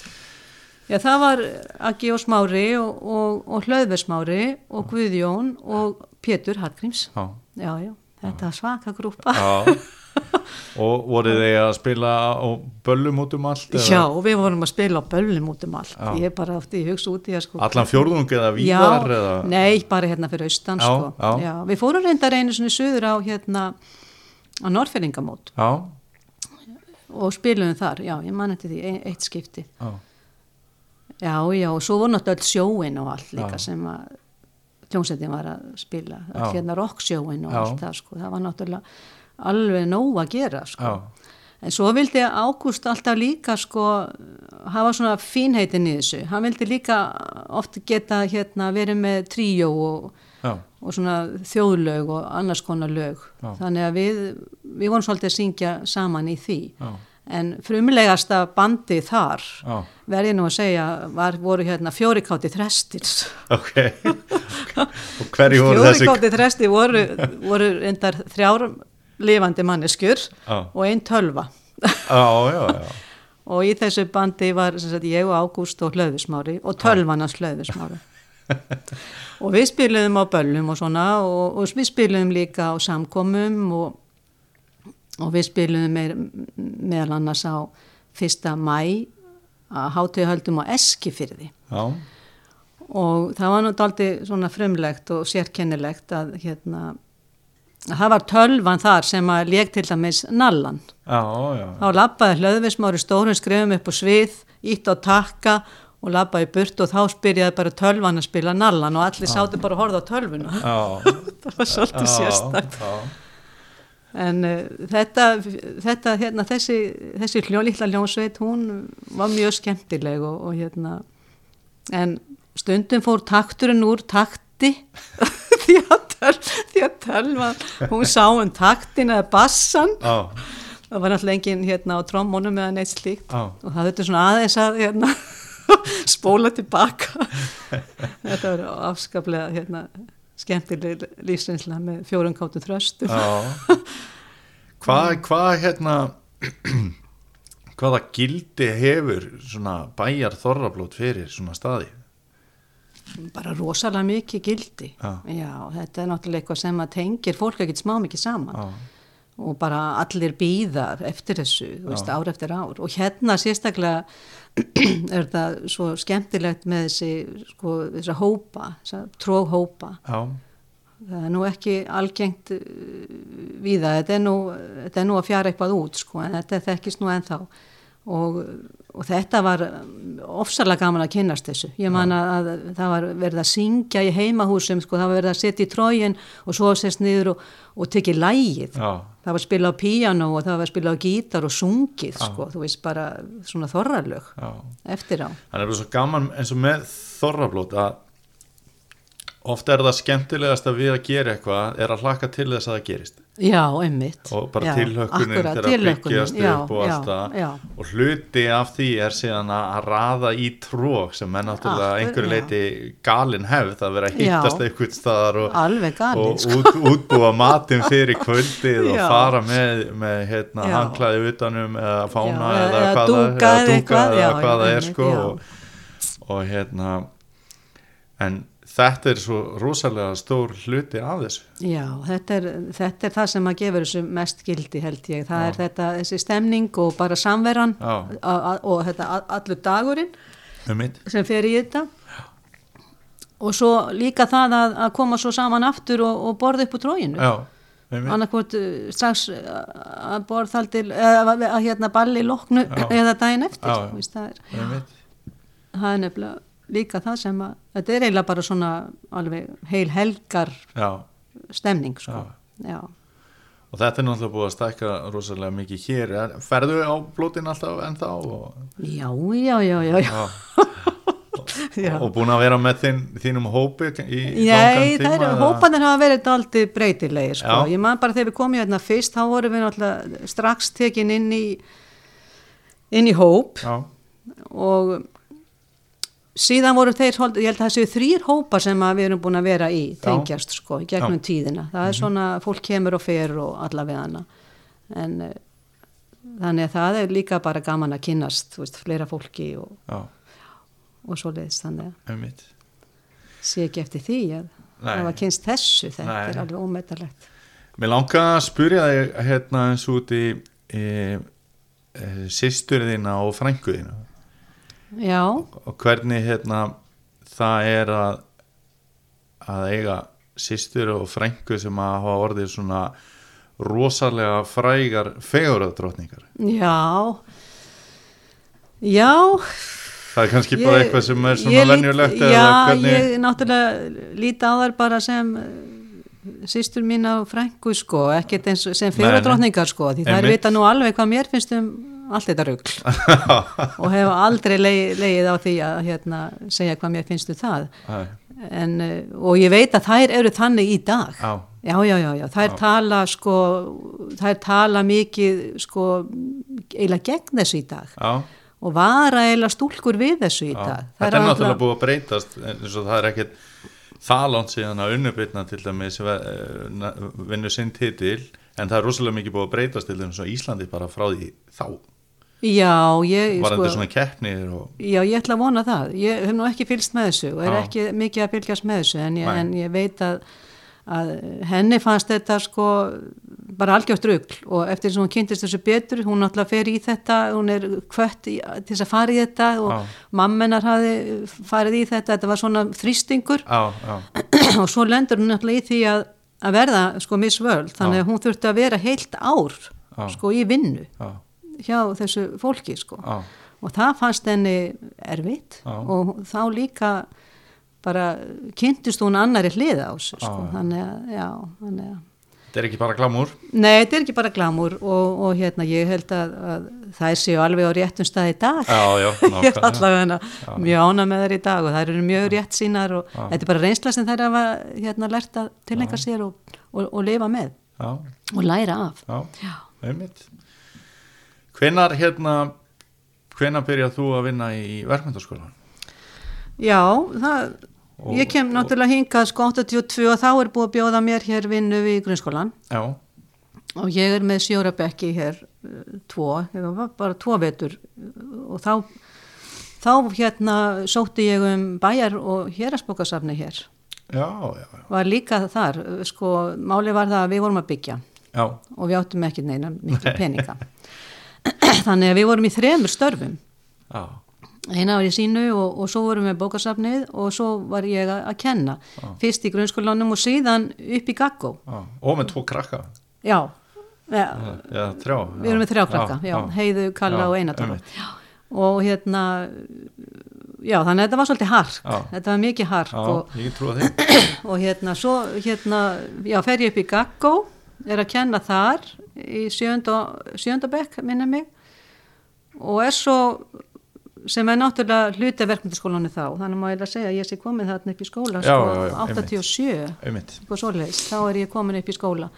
Já, það var Aggi og Smári og, og, og Hlöðversmári og Guðjón og Pétur Hallgríms. já, Já, já, þetta er svaka grúpa. já og voru þeir að spila á böllum út um allt eða Já, við vorum að spila á böllum út um allt. Já. Ég bara átti í hugsa út í að sko. allan fjórðung eða víðar já, eða nei, bara hérna fyrir austan Já, sko. já. við fórum reyndar einu svona suður á hérna á Norrfyrringamót já, og spilum þar, já, ég man eftir því ein- eitt skipti, já, já, já og svo voru náttúrulega öll sjóin og allt líka Já. sem að hljómsveitin var að spila. Hérna rocksjóin og allt það sko, það var náttúrulega alveg nóg að gera sko. En svo vildi Ágúst alltaf líka sko hafa svona fínheitin í þessu. Hann vildi líka oft geta hérna verið með tríó og, já, og svona þjóðlög og annars konar lög. Já. Þannig að við, við vorum svolítið að syngja saman í því. já, En frumlegasta bandi þar, verði nú að segja, var, voru hérna fjórikáti þrestils. ok. og hverju voru þessi? Fjórikáti þresti voru, voru endar þrjár lifandi manneskjur Já, og einn tölva. Og í þessu bandi var sagt, ég og Ágúst og Hlöðusmári og tölvanans Hlöðusmári. Og við spilum á böllum og svona og, og við spilum líka á samkomum og, og við spilum meir, meðal annars á fyrsta mæ að hátíðahöldum á Eskifyrði. Já, og það var nú daldi svona frumlegt og sérkennilegt að hérna að það var tölvan þar sem að lék til dæmis nallan. já, já. Þá lappaði hlöðvismári stórum skrifum upp á svið, ítt á takka og lappaði burt og þá spyrjaði bara tölvan að spila nallan og allir sátu bara að horfa á tölvuna. (laughs) Það var svolítið sérstakt. Já, En uh, þetta, þetta hérna, þessi, þessi hljó, litla ljónsveit, hún var mjög skemmtileg og, og hérna, en stundum fór takturinn úr takti. (laughs) Því að, því að tölva, hún sá um taktin eða bassan, já, það var náttúrulega engin hérna á trommónum eða neitt slíkt. Já, og það þurfti svona aðeins að hérna, (laughs) spóla tilbaka. (laughs) þetta var afskaplega hérna, skemmtileg lífsreynsla með fjórum kátum þröstum. já. Hvað, hvað hérna, (clears throat) hvaða gildi hefur svona bæjar þorrablót fyrir svona staði? bara rosalega mikið gildi Já. þetta er náttúrulega eitthvað sem að tengir fólk ekkert smá mikið saman Já, og bara allir býðar eftir þessu, veist, ár eftir ár. Og hérna sérstaklega (clears throat) er það svo skemmtilegt með þessi, sko, þessa hópa já, það er nú ekki algengt uh, víða, þetta er nú þetta er nú að fjara eitthvað út, sko en þetta þekkist nú ennþá og, og þetta var um, ofsalega gaman að kynnast þessu, ég man að, að það var verið að syngja í heimahúsum sko, það var verið að setja í trógin og svo sérst niður og, og tekið lægið já, það var spilað á píano og það var spilað á gítar og sungið, sko, þú veist bara svona þorralög já. eftir á. Það er bara svo gaman eins og með þorrablót að ofta er það skemmtilegast að við að gera eitthvað er að hlaka til þess að það gerist Já, einmitt. og bara Já, tilhökkunin akkúrat, þegar að byggjast já, upp og allt það og hluti af því er síðan að að raða í trók sem er náttúrulega Akkur- einhverju leiti galin hefð að vera að Já. hittast einhvern staðar og, galið, og sko. út, útbúa matinn fyrir kvöldið og fara með, með hérna, Já. hanglaði utanum eða fána eða, eða dúka eða eitthvað, hvað það er sko og, og hérna en þetta er svo rosalega stór hluti af þessu Já, þetta er, þetta er það sem að gefur þessu mest gildi held ég. Það er þetta, þessi stemning og bara samveran Já. og þetta allur dagurinn um sem fer í þetta. Og svo líka það að, að koma svo saman aftur og, og borða upp úr tróginu. já, um mitt annarkvort uh, strax uh, að eða að, hérna balli loknu Já. eða daginn eftir. Já, já. Það, er, um það er nefnilega líka það sem að, þetta er eiginlega bara svona alveg heil helgar já stemning sko. Já. Og þetta er náttúrulega búið að stækka rosalega mikið hér. Er, ferðu á blótin alltaf ennþá og, Já, já, já, já, já. (laughs) og búin að vera með þín, þínum hópi í langan tíma? hópanir hafa verið aldrei breytilegir, sko. Ég man bara þegar við komum hérna fyrst, þá vorum við náttúrulega strax tekin inn í, inn í hóp Já, og síðan voru þeir, ég held að það séu þrýr hópar sem við erum búin að vera í, tengjast, sko, gegnum Já. Tíðina. Það er svona, fólk kemur og fer og allavega. En uh, þannig að það er líka bara gaman að kynnast, þú veist, fleira fólki og, og svo leiðist, þannig að sé ekki eftir því að það var kynst þessu, þetta Nei. er alveg ómetalegt. Mér langar að spyrja þig hérna eins út í e, e, sýsturðina og frænguðina Já, og hvernig hérna það er að að eiga sýstur og frængu sem að hafa orðið svona rosalega frægar fegurðardrottningar. já, já. Það er kannski bara Ég- eitthvað sem er svona eða Já, hvernig... ég náttúrulega líti á þær bara sem eh, sýstur mín á frængu sko, ekkert eins sem fyrir drottningar sko, því það er vita nú alveg hvað mér finnst um allt þetta rugl. (laughs) Og hef aldrei leið, leið á því að hérna, segja hvað mér finnst um það. En, uh, og ég veit að þær eru þannig í dag. Já. já, já, já, já. þær tala sko, þær tala mikið sko, eiginlega gegn þessu í dag. Já, og vara eiginlega stúlkur við þessu í já. dag. Þetta er náttúrulega búið að breytast eins og það er ekkert það langt síðan að unnubitna til dæmis eh, na- vinnu sinn titil en það er rosalega mikið búið að breytast til dæmis á Íslandi bara frá því þá já, ég, var þetta sko, svona keppnir og já, ég ætla að vona það. Ég hef nú ekki fylgst með þessu og er Já. ekki mikið að fylgjast með þessu en ég, en ég veit að, að henni fannst þetta sko bara algjört rugl og eftir sem hún kynntist þessu betur, hún náttúrulega fer í þetta hún er kvött í, til þess að fara í þetta og Já. mammenar hafi farið í þetta, þetta var svona þrýstingur Já, já, (clears throat) og svo lendur hún náttúrulega í því að, að verða sko Miss World, þannig að hún þurfti að vera heilt ár sko í vinnu. Já, hjá þessu fólki sko. Já, og það fannst henni erfitt Já. og þá líka bara kynntist hún annari hliða á þessu sko, já. þannig að, já, þannig að þetta er ekki bara glamúr Nei, þetta er ekki bara glamúr og, og hérna ég held að, að þær séu alveg á réttum stað í dag. Já, já, (laughs) ég er allavega mjög ána með þær í dag og þær eru mjög rétt sínar og Já. þetta er bara reynsla sem þær hafa hérna lært að tilengja sér og, og, og lifa með Já, og læra af. Já, Já. Hvenar hérna hvenar byrjað þú að vinna í verkmyndaskólan? Já, það, Og- ég kem náttúrulega hingað sko 82 og þá er búið að bjóða mér hér vinnu við grunnskólan Já, og ég er með sjórabekki hér uh, tvo, bara tvo vetur. Og þá þá hérna sótti ég um bæjar og hérasbókasafni hér. Já, já, já, var líka þar, uh, sko máli var það að við vorum að byggja. Já, og við áttum ekki neina miklu peninga (laughs) (clears throat) þannig að við vorum í þremur störfum. Já, eina var í sínu og, og svo vorum við bókasafnið og svo var ég að, kenna. Fyrst í grunnskólanum og síðan upp í Gaggó. Já. Og með tvo krakka. Já, ja, Já, þrjá við erum með þrjá krakka já, Heiðu, Kalla og Einatóra og hérna já, þannig að þetta var svolítið hark. Já. þetta var mikið hark Já, og, ég (clears throat) og hérna svo hérna, já, fer ég upp í Gaggó er að kenna þar í sjönda, sjönda bekk, minna mig. Og er svo sem er náttúrulega hluti af verkmyndaskólanu þá, þannig má ég að segja að ég sé komin þarna upp í skóla Já, sko, já, já, 87 Einmitt. Sko svoleiðis, þá er ég komin upp í skóla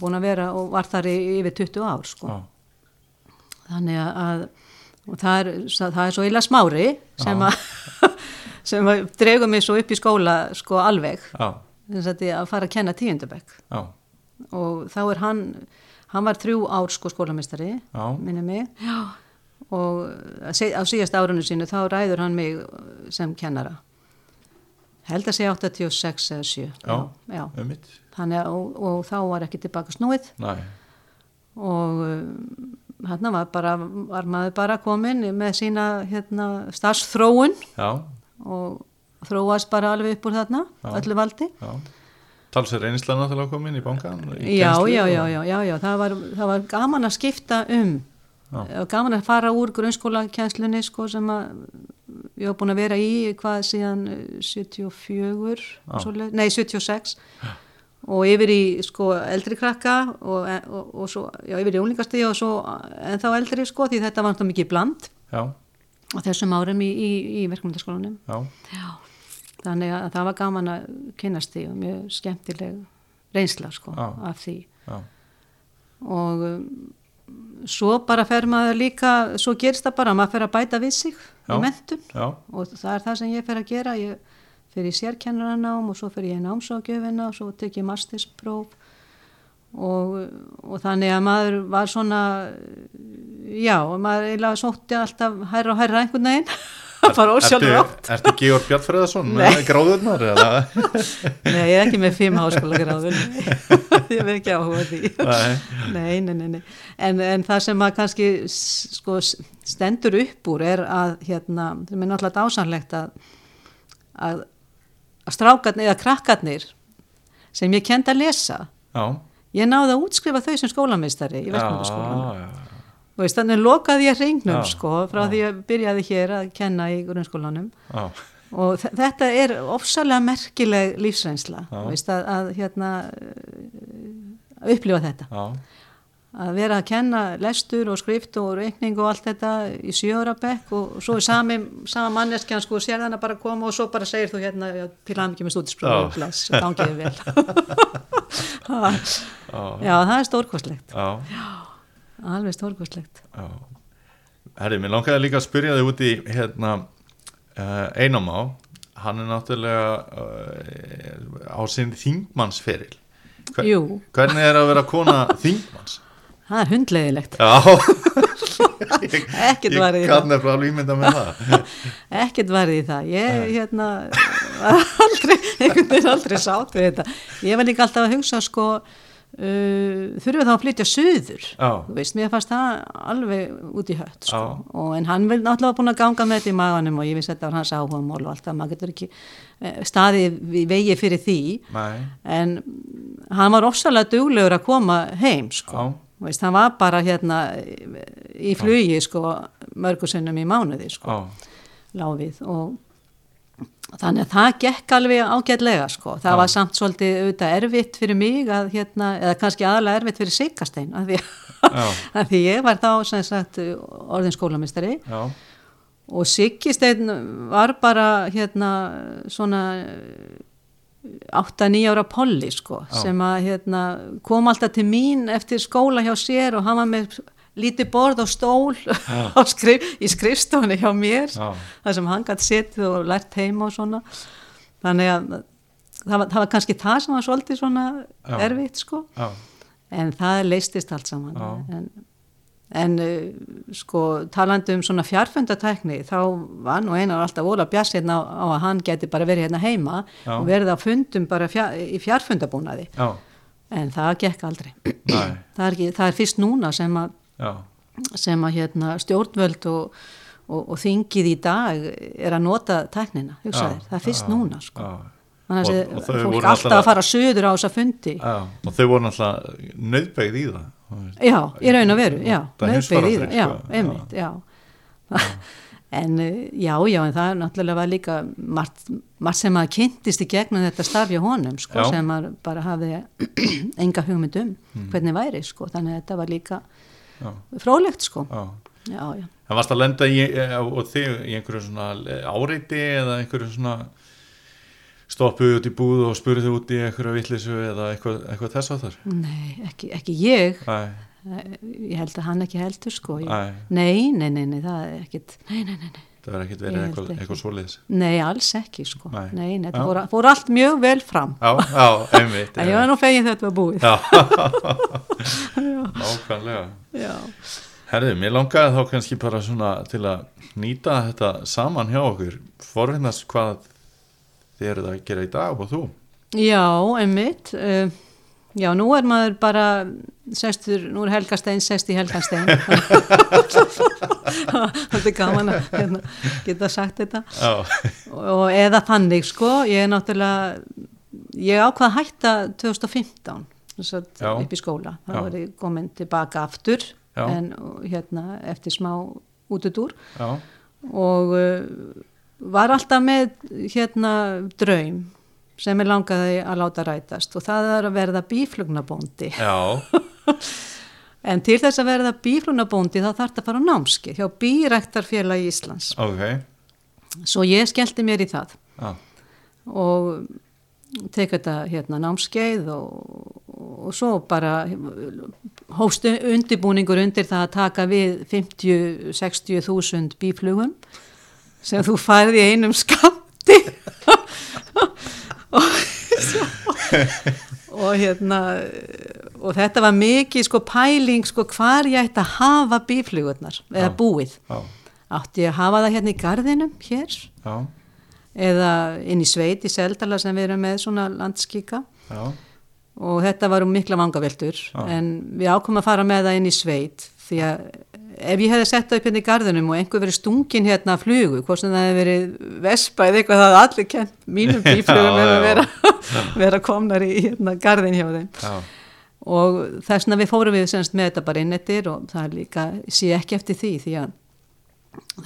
búin að vera og var þar í, yfir 20 ár sko. þannig að það er, það er svo illa smári sem að (laughs) sem að dregur mig svo upp í skóla sko alveg. Þess að, að fara að kenna tíundabæk og þá er hann hann var þrjú ár sko skólamistari Já. minni mig já. og á sí- á síðast árunum sínu þá ræður hann mig sem kennara held að segja 86 eða 7 já, já. Þannig, og, og þá var ekki tilbaka snúið Næ, og hérna var, bara, var maður bara komin með sína hérna, starfsþróun já, og þróast bara alveg upp úr þarna, Já. öllu valdi. já Talsverð reynsla náttúrulega komin í bankan í Já, já, já, já, já, já, það var, það var gaman að skipta um, Já. gaman að fara úr grunnskólakennslunni sko sem að ég var búin að vera í hvað síðan eh, 74, Já. svoleið, nei 76 og yfir í sko eldri krakka og, og, og svo, já yfir í unglingastíði og svo en þá eldri sko því þetta var náttúrulega mikið bland Já, á þessum árum í, í, í verkmyndaskólanum. já, Já, þannig að það var gaman að kynast því og mjög skemmtileg reynsla sko Já. af því. Já, og um, svo bara fer maður líka, svo gerist það bara, maður fer að bæta við sig Já. í mentun og það er það sem ég fer að gera, ég fer í sérkennaranám og svo fer ég í námsókjöfina og svo tek ég masterspróf. Og, og þannig að maður var svona, já, maður eiginlega sótti alltaf hærra og hærra einhvern veginn, (laughs) bara ósjálfrátt. Ertu, Georg Bjartfreðarsson Nei. með gráðurnar? eða? (laughs) Nei, ég er ekki með fimm háskóla gráður, (laughs) ég veit ekki áhuga því. Nei, Nei, nei, nei. En, en það sem að kannski sko, stendur upp úr er að hérna, sem er náttúrulega dásanlegt að, að, að strákarnir eða krakkarnir sem ég kendi að lesa, já ég náði að útskrifa þau sem skólameistari í verkmyndaskólanum. Veist, þannig lokaði ég hringnum sko frá já. því að byrjaði hér að kenna í grunnskólanum. Já, og þe- þetta er ofsalega merkileg lífsreynsla veist, að, að hérna að upplifa þetta. Já, að vera að kenna lestur og skrift og reikning og allt þetta í sjöra bekk og svo er sami, (laughs) sama manneskjan sko sér þannig bara að koma og svo bara segir þú hérna pílaðum ekki með bless, gangiði vel. (laughs) (laughs) Já, það er stórkostlegt. Já, alveg stórkostlegt. Já. Herri, mér langaði líka að spyrja þig út í hérna uh, Einamá, hann er náttúrulega uh, á sinn þingmannsferil. Hver- Jú, Hvernig er að vera kona (laughs) þingmanns? það er hundlegilegt Já, (laughs) ekkert varðið í það. (laughs) ekkert varðið í það. Ég hérna var aldrei, aldrei sátt við þetta. Ég var líka alltaf að hugsa sko uh, þurfum við þá að flytja suður Já. þú veist, mér fannst það alveg út í hött sko. Já. og, en hann vil náttúrulega búin að ganga með þetta í maganum og ég vissi þetta var hans áhugamál og allt það, maður getur ekki uh, staðið í vegi fyrir því Nei, en hann var ofsalega duglegur að koma heim sko. Þú veist, hann var bara hérna í flugi sko, mörgusinnum í mánuði sko láfið og þannig að það gekk alveg ágætlega sko. það Já. var samt svolítið auðvitað erfitt fyrir mig að hérna, eða kannski aðalega erfitt fyrir Siggastein að því, Já. (laughs) að því ég var þá sagt orðin skólamistari já, og Siggistein var bara hérna svona 8-9 ára polli sko sem að hérna kom alltaf til mín eftir skóla hjá sér og hann var með lítið borð og stól (laughs) á skrif, í skrifstofunni hjá mér Já. þar sem hann gætt sitt og lært heima og svona. Þannig að það var, það var kannski það sem var svolítið svona Já. erfitt sko. En það leistist allt saman. En, en uh, sko talandi um svona fjarfundatækni þá var nú einar alltaf vola bjast hérna á, á að hann geti bara verið hérna heima og verið á fundum bara fjár, í fjarfundabúnaði. Já, en það gekk aldrei. (clears throat) Það er, ekki, það er fyrst núna sem að, já, sem að hérna, stjórnvöld og, og, og þingið í dag er að nota tæknina Já, hugsaðir, það er fyrst já, núna sko. já. þannig Og- að og þau fólk voru alltaf náttúrulega- að fara söður á þessa fundi já, og þau voru náttúrulega nöðbegð í það. Já, í raun og veru, já, Það nauðbeygð í það, já, sko, einmitt, já. (laughs) En uh, já, já, en það er náttúrulega var líka margt, margt sem að kynntist í gegnum þetta starfi á honum, sko, Já. sem að bara hafði (clears throat) enga hugmynd um Mm. hvernig væri, sko, þannig að þetta var líka Já, fróðlegt, sko. já. Já, já. En varst að lenda í, eh, og þig í einhverju svona áreiti eða einhverju svona stoppuð út í búð og spurðu út í einhverju vittlisu eða eitthvað, eitthvað þess að þar? Nei, ekki, ekki ég, Nei, Eh, ég held að hann ekki heldur, sko. Ég, Nei. nei, nei, nei, nei, það er ekkit, nei, nei, nei, nei. Það verður ekkert verið eitthvað, eitthvað svoleiðis. Nei, alls ekki, sko. Nei. Nei, nei, það fór, fór allt mjög vel fram. Já, já, einmitt. En ég var nú fegin þetta var búið. Já, nákvæmlega. (laughs) Já. Herði, mér langaði þá kannski bara svona til að nýta þetta saman hjá okkur. Forfinnast hvað þið eruð að gera í dag og þú. Já, einmitt. Uh, já, nú er maður bara sestur, nú er Helgastein sest í Helgastein. (laughs) Þetta er gaman að hérna, geta sagt þetta. Já, Og eða þannig, sko, ég er náttúrulega, ég ákvað að hætta 2015 þess að Já. upp í skóla. Já. Það var ég komin tilbaka aftur Já. en hérna eftir smá útudúr já, og uh, var alltaf með hérna draum sem ég langaði að láta rætast. Og það er að verða bíflugnabóndi já, (laughs) en til þess að verða bíflugnabóndi þá þarf það að fara á námski hjá Bíræktarfélagi Íslands. Ok, svo ég skellti mér í það. Já, og tek þetta hérna námskeið og, og svo bara hófst undibúningur undir það að taka við 50-60 þúsund bíflugum sem þú færði einum skamti og, (laughs) og hérna og þetta var mikið sko pæling sko hvar ég ætti að hafa bíflugurnar eða búið. Já, átti ég að hafa það hérna í garðinum hér? Já, eða inn í sveit í Seldala sem við erum með svona landskika já, og þetta var um mikla vangaveltur en við ákomum að fara með það inn í sveit því að ef ég hefði sett upp hérna í garðunum og einhver verið stungin hérna að flugu, hvort sem það hefði verið vespa eða eitthvað, það hefði allir kent mínum (laughs) bíflugum ef að vera, (laughs) vera komnar í hérna garðin hjá þeim. Já, og þess vegna við fórum við semst með þetta bara inn eftir og það líka, sé ekki eftir því því að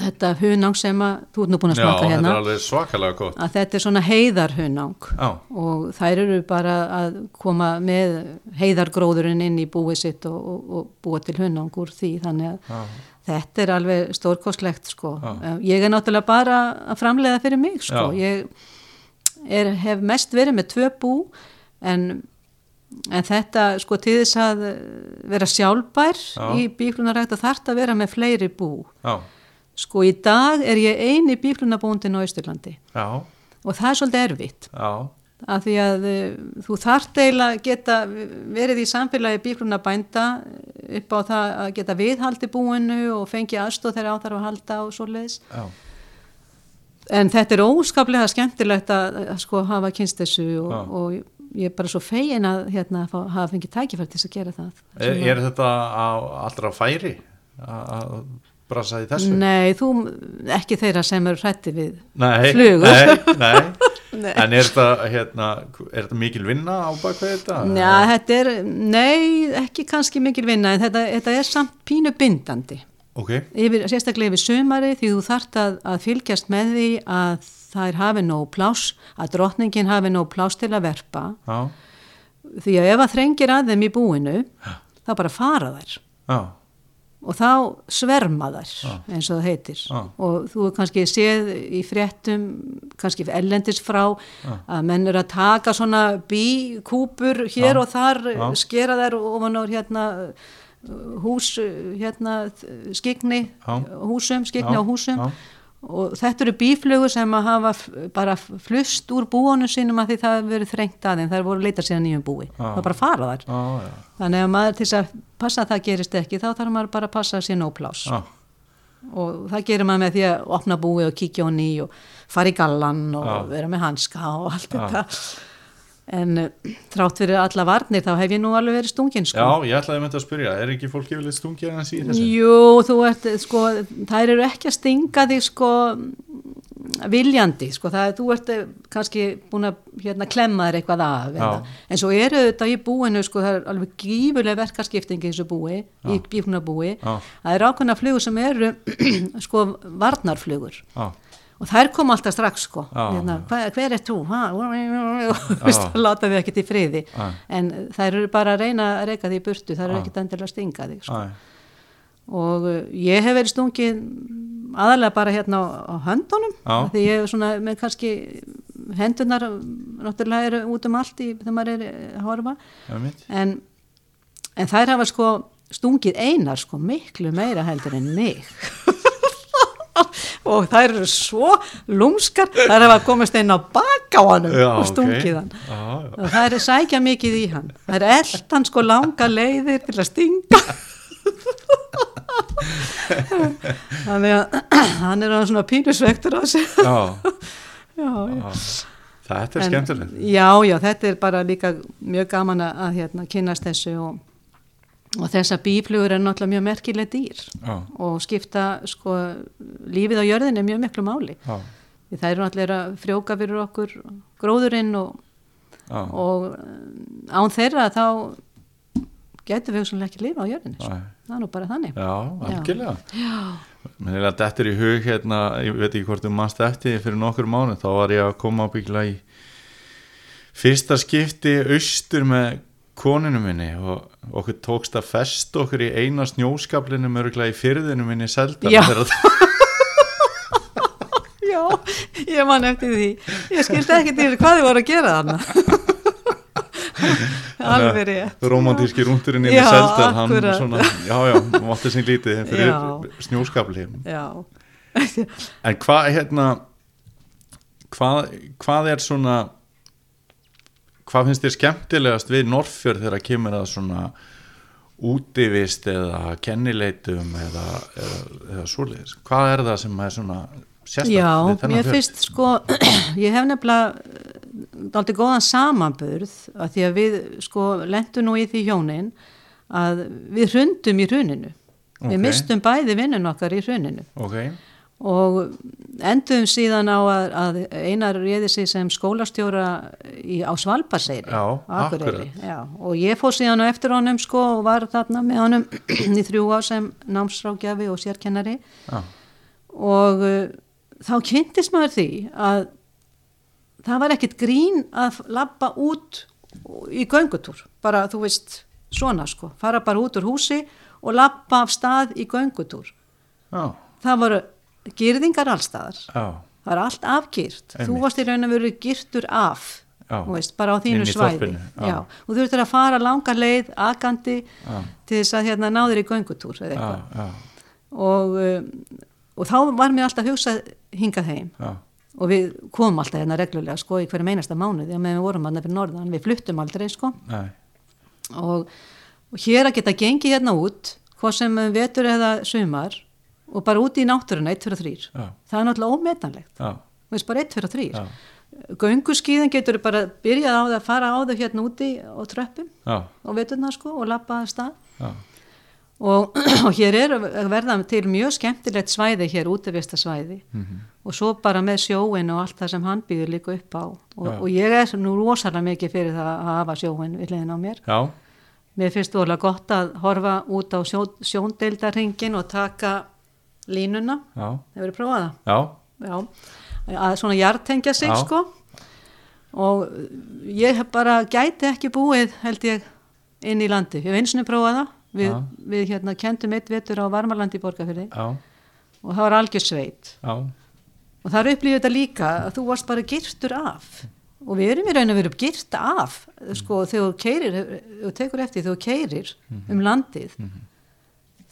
þetta hunang sem að þú ert nú búin að Já, smaka þetta hérna er gott. að þetta er svona heiðarhunang Já, og þær eru bara að koma með heiðargróðurinn inn í búið sitt og, og, og búa til hunang úr því þannig að já, þetta er alveg stórkostlegt sko. Ég er náttúrulega bara að framleiða fyrir mig sko. Já. Ég er, hef mest verið með tvö bú en, en þetta sko til þess að vera sjálfbær Já. í bíflunarækt og þarf að vera með fleiri bú. já, Sko í dag er ég eini bíflunabúndin á Austurlandi. Já, og það er svolítið erfitt. Já, af því að uh, þú þarft eiginlega geta verið í samfélagi bífluna bænda upp á það að geta viðhaldi búinu og fengi aðstóð þegar á þarf að halda og svo leiðis. En þetta er óskaplega skemmtilegt að, að sko hafa kynst þessu og, og ég er bara svo fegin að hérna, hafa fengið tækifært til að gera það. Er, er þetta á allra færi? Að að brasa í þessu? Nei, þú, ekki þeirra sem eru hrætti við. Nei, Flugur. nei, nei. (laughs) Nei. En er þetta, hérna, er þetta mikil vinna á bakveg þetta? Já, þetta er, nei, ekki kannski mikil vinna en þetta, þetta er samt pínu bindandi. Ok, yfir, sérstaklega yfir sumari því þú þart að, að fylgjast með því að þær hafi nóg plás, að drottningin hafi nóg plás til að verpa já, því að ef að þrengir að þeim í búinu þá bara fara þær já, og þá sverma þær eins og það heitir Já. og þú er kannski séð í fréttum kannski ellendis frá að menn eru að taka svona bíkúpur hér Já. og þar Já. skera þær ofan á hérna hús hérna skikni Já. húsum, skikni á húsum. Og þetta eru bíflugur sem að hafa bara flust úr búanum sínum að því það hefur verið þrengt að þeim, það er voru að leita sér nýjum búi. Það er bara að fara þar já, já, Þannig að maður til þess að passa að það gerist ekki, þá þarf maður bara að passa að sé nóg plás. já, Og það gerir maður með því að opna búi og kíkja honni og fara í gallan og vera með hanska og allt þetta. En uh, þrátt fyrir alla varnir þá hef ég nú alveg verið stungin sko. já, ég ætlaði að mynda að spyrja, er ekki fólk yfirleitt stungið hans í þessu? Jú, þú ert, sko, þær eru ekki að stinga þig, sko, viljandi, sko, það er, þú ert eh, kannski búin að, hérna, klemma þér eitthvað af, Já. en svo eru þetta í búinu, sko, það er alveg gífuleg verkarskipting í þessu búi, í bífnabúi, Já. það er ákveðna flugur sem eru, (clears throat) sko, varnarflugur Já, og þær kom alltaf strax, sko, Já. hérna, hver, hver er (laughs) þú, veist, láta þig ekkert í friði, Já. en þær eru bara að reyna að reyka því í burtu, þær eru ekkert endilega að stinga þig, sko. Og uh, ég hef verið stungið aðalega bara hérna á, á höndunum því ég hef svona með kannski hendunar náttúrulega eru út um allt í, þegar maður er eh, að horfa. En, en þær hafa sko stungið einar sko miklu meira heldur en mig (laughs) (laughs) og þær eru svo lúmskar þær hafa komist inn á baka á hann og stungið hann. Já, já, og það er sækja mikið í hann. Það er eldan sko langa leiðir til að stinga. (laughs) Þannig að (clears throat) hann er orðinn svona pínusvektur á sig (laughs) já, já. Þetta er skemmtilegt. já, já, þetta er bara líka mjög gaman að hérna, kynast þessu og, og þessa bíflugur er náttúrulega mjög merkileg dýr. Já, og skipta sko lífið á jörðinni mjög miklu máli. Já, því það eru náttúrulega að frjóka fyrir okkur gróðurinn og já, og eh, án þeirra þá getur við hugsanlega ekki lifa á jörðinni sko. Það er nú bara þannig. Já, algjörlega. Mér er að þetta er í hug hérna, ég veit ekki hvort þú mannst eftir fyrir nokkur mánu, þá var ég að koma á byggla í fyrsta skipti austur með koninu minni og okkur tókst að festa okkur í eina snjóskaplinum örgulega í fyrðinu minni seldan Já. (laughs) já, ég man eftir því. Ég skildi ekki til hvað þið voru að gera þarna. Alveg rétt. romantíski rúndurinn inn í seldan hann svona, já já, mátti sín lítið fyrir já, en hvað hérna hvað, hvað er svona hvað finnst þér skemmtilegast við Norrfjörð þegar kemur að svona útivist eða kennileitum eða, eða, eða svoleiðis? Hvað er það sem er svona sérstakt já mér finnst sko (clears throat) ég hef nefnilega aldrei góðan samanburð að því að við sko lentum nú í því hjónin að við hrundum í hruninu. Ok. við mistum bæði vinnun okkar í hruninu. Ok, og endum síðan á að, að einar réði sig sem skólastjóra í, á. Já, og ég fór síðan á eftir honum sko og var þarna með honum (clears throat) í þrjú á sem námsrákjafi og sérkennari. Já, og uh, þá kynntist maður því að það var ekkit grín að labba út í göngutúr. Bara þú veist svona sko. Fara bara út úr húsi og labba af stað í göngutúr. Já, það voru gyrðingar allstaðar já, það var allt afgýrt þú varst í raun að veru gyrtur af veist, bara á þínu svæði. og þú þurftir að fara langa leið agandi til þess að hérna náður í göngutúr eða eitthvað. Og, um, og þá var mér alltaf hugsað hingað heim. Já, og við komum alltaf hérna reglulega sko í hverju meinasta mánuði meðan við vorum hann fyrir norðan, við fluttum aldrei sko. Og, og hér að geta gengið hérna út hvað sem vetur eða sumar og bara út í náttúruna 1, 2 og 3 Já. það er náttúrulega ómetanlegt. Þú veist bara 1, 2 og 3 já, gönguskíðin getur bara byrjað á það að fara á þau hérna úti á tröppum já, og veturna sko og lappa að stað. Og, (clears throat) og hér er verða til mjög skemmtilegt svæði hér útivista svæði Mhm. og svo bara með sjóin og allt það sem hann býður líka upp á. Og, og ég er nú rosalega mikið fyrir það að hafa sjóin við hliðin á mér. Já, mér finnst þú alveg gott að horfa út á sjó, sjóndeildarhingin og taka línuna. Hefur þið prófað það? já, já, að svona jartengja sig Já. sko. Og ég hef bara gæti ekki búið held ég inn í landi, ég hef einsinni prófað það. Við, við hérna kendum eitt vetur á Varmalandi í Borgarfyrði já, og það var algjör sveit. Já, og það er upplýðið þetta líka að þú varst bara girtur af. Og við erum í raun að vera girt af sko þegar þú keirir, þú tekur eftir þegar þú keirir um landið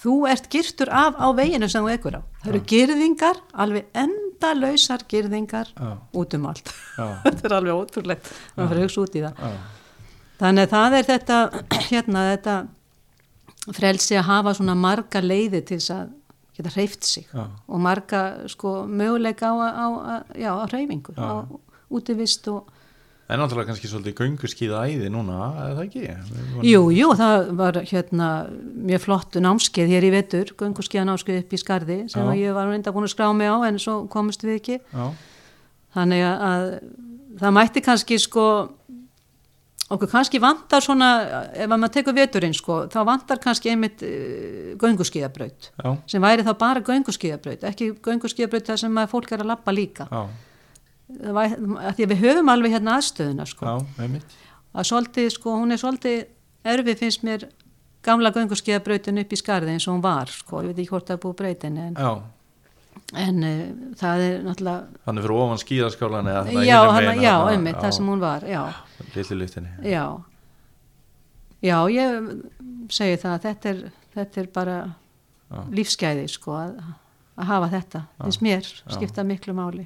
þú ert girtur af á veginu sem þú ekkur á. Það eru girðingar, alveg endalausar girðingar Já. út um allt. (laughs) Þetta er alveg ótrúlegt að fara að hugsa út í það. Já, þannig að það er þetta (clears throat) hérna þetta frelsi að hafa svona marga leiði til þess að geta hreyft sig Já. og marga sko möguleika á, á, á, á hreyfingu á útivist og En náttúrulega kannski svolítið gönguskíða æði núna, eða það ekki? Vorum- jú, jú, það var hérna mjög flott námskeið hér í vetur gönguskiða námskeið upp í Skarði sem Já. ég var reynda búin að skrá mig á en svo komist við ekki. Já, þannig að, að það mætti kannski sko okkur kannski vantar svona ef að maður tekur veturinn sko þá vantar kannski einmitt uh, gönguskíðabraut já, sem væri þá bara gönguskíðabraut ekki gönguskíðabraut þar sem fólk er að lappa líka. Já, Væri, að því að við höfum alveg hérna aðstöðuna sko. Já, einmitt. að svolítið sko hún er svolítið erfi finnst mér gamla gönguskíðabrautin upp í skarði eins og hún var sko, ég veit ekki hvort það er búið breytin en, en uh, það er náttúrulega þannig fyrir ofan skíðaskálan já, hana, já, einmitt, það sem hún var lyftinni. já. Já, ég segi það að þetta er, þetta er bara Já. lífsgæði sko að, að hafa þetta, finnst mér skipta miklu máli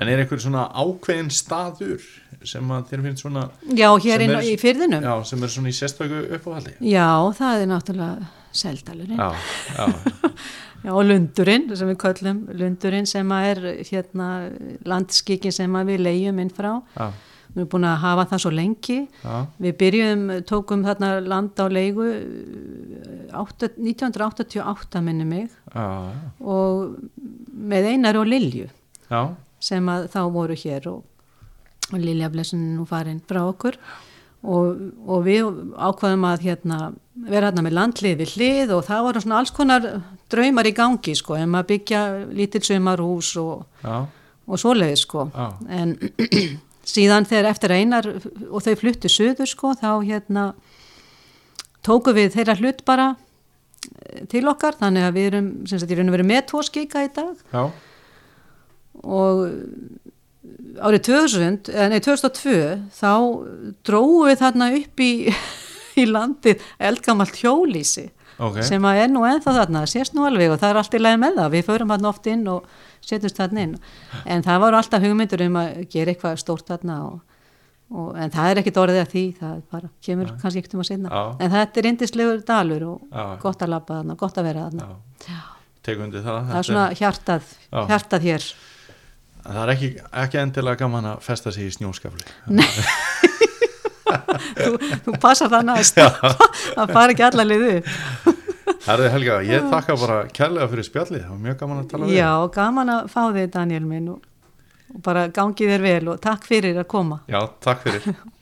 En er einhver svona ákveðin staður sem að þér finnst svona, já, hér inn í fyrðinum já. já, sem er svona í sérstöku uppáhaldi? það er náttúrulega seldalurinn Já, já, (laughs) Já, og lundurinn, sem við köllum lundurinn sem að er hérna landskíkin sem að við leiðum inn frá. já, Við erum búin að hafa það svo lengi. já, Við byrjum, tókum þarna land á leigu eh, átta- 1988 minni mig já, já, og með Einar og Lilju já, sem að þá voru hér og, og Lilja blessun nú farin frá okkur. Og, og við ákvaðum að hérna, vera hérna með landlið við hlið og það voru svona alls konar draumar í gangi sko, en maður byggja lítil sumarhús og, og svoleiði sko. Já. en (clears throat) síðan þegar eftir einar og þau fluttu söður sko þá hérna tóku við þeirra hlut bara eh, til okkar. Þannig að við erum sem sagt ég raun og verið með tvo skika í dag. Já, og árið 2000, eða nei 2002 þá dróum við þarna upp í, (laughs) í landið eldgamalt hjólísi ok, sem að er nú ennþá þarna, sést nú alveg og það er allt í leið með það, við förum þarna oft inn og setjumst þarna inn. En það voru alltaf hugmyndur um að gera eitthvað stórt þarna og, og, en það er ekkit orðið að því, það bara kemur kannski ekkert um að sinna, en þetta er indislegur dalur og Já. gott að labba þarna, gott að vera þarna. Já, tegundi það. það er svona hjartað, hjartað hér það er ekki, ekki endilega gaman að festa sig í snjóskafli. þú, þú passar það næst það fara ekki alla liðu Herði Helga, ég þakka bara kærlega fyrir spjallið, það var mjög gaman að tala við. já, gaman að fá þig Daniel minn og, og bara gangi þér vel og takk fyrir að koma Já, takk fyrir. (laughs)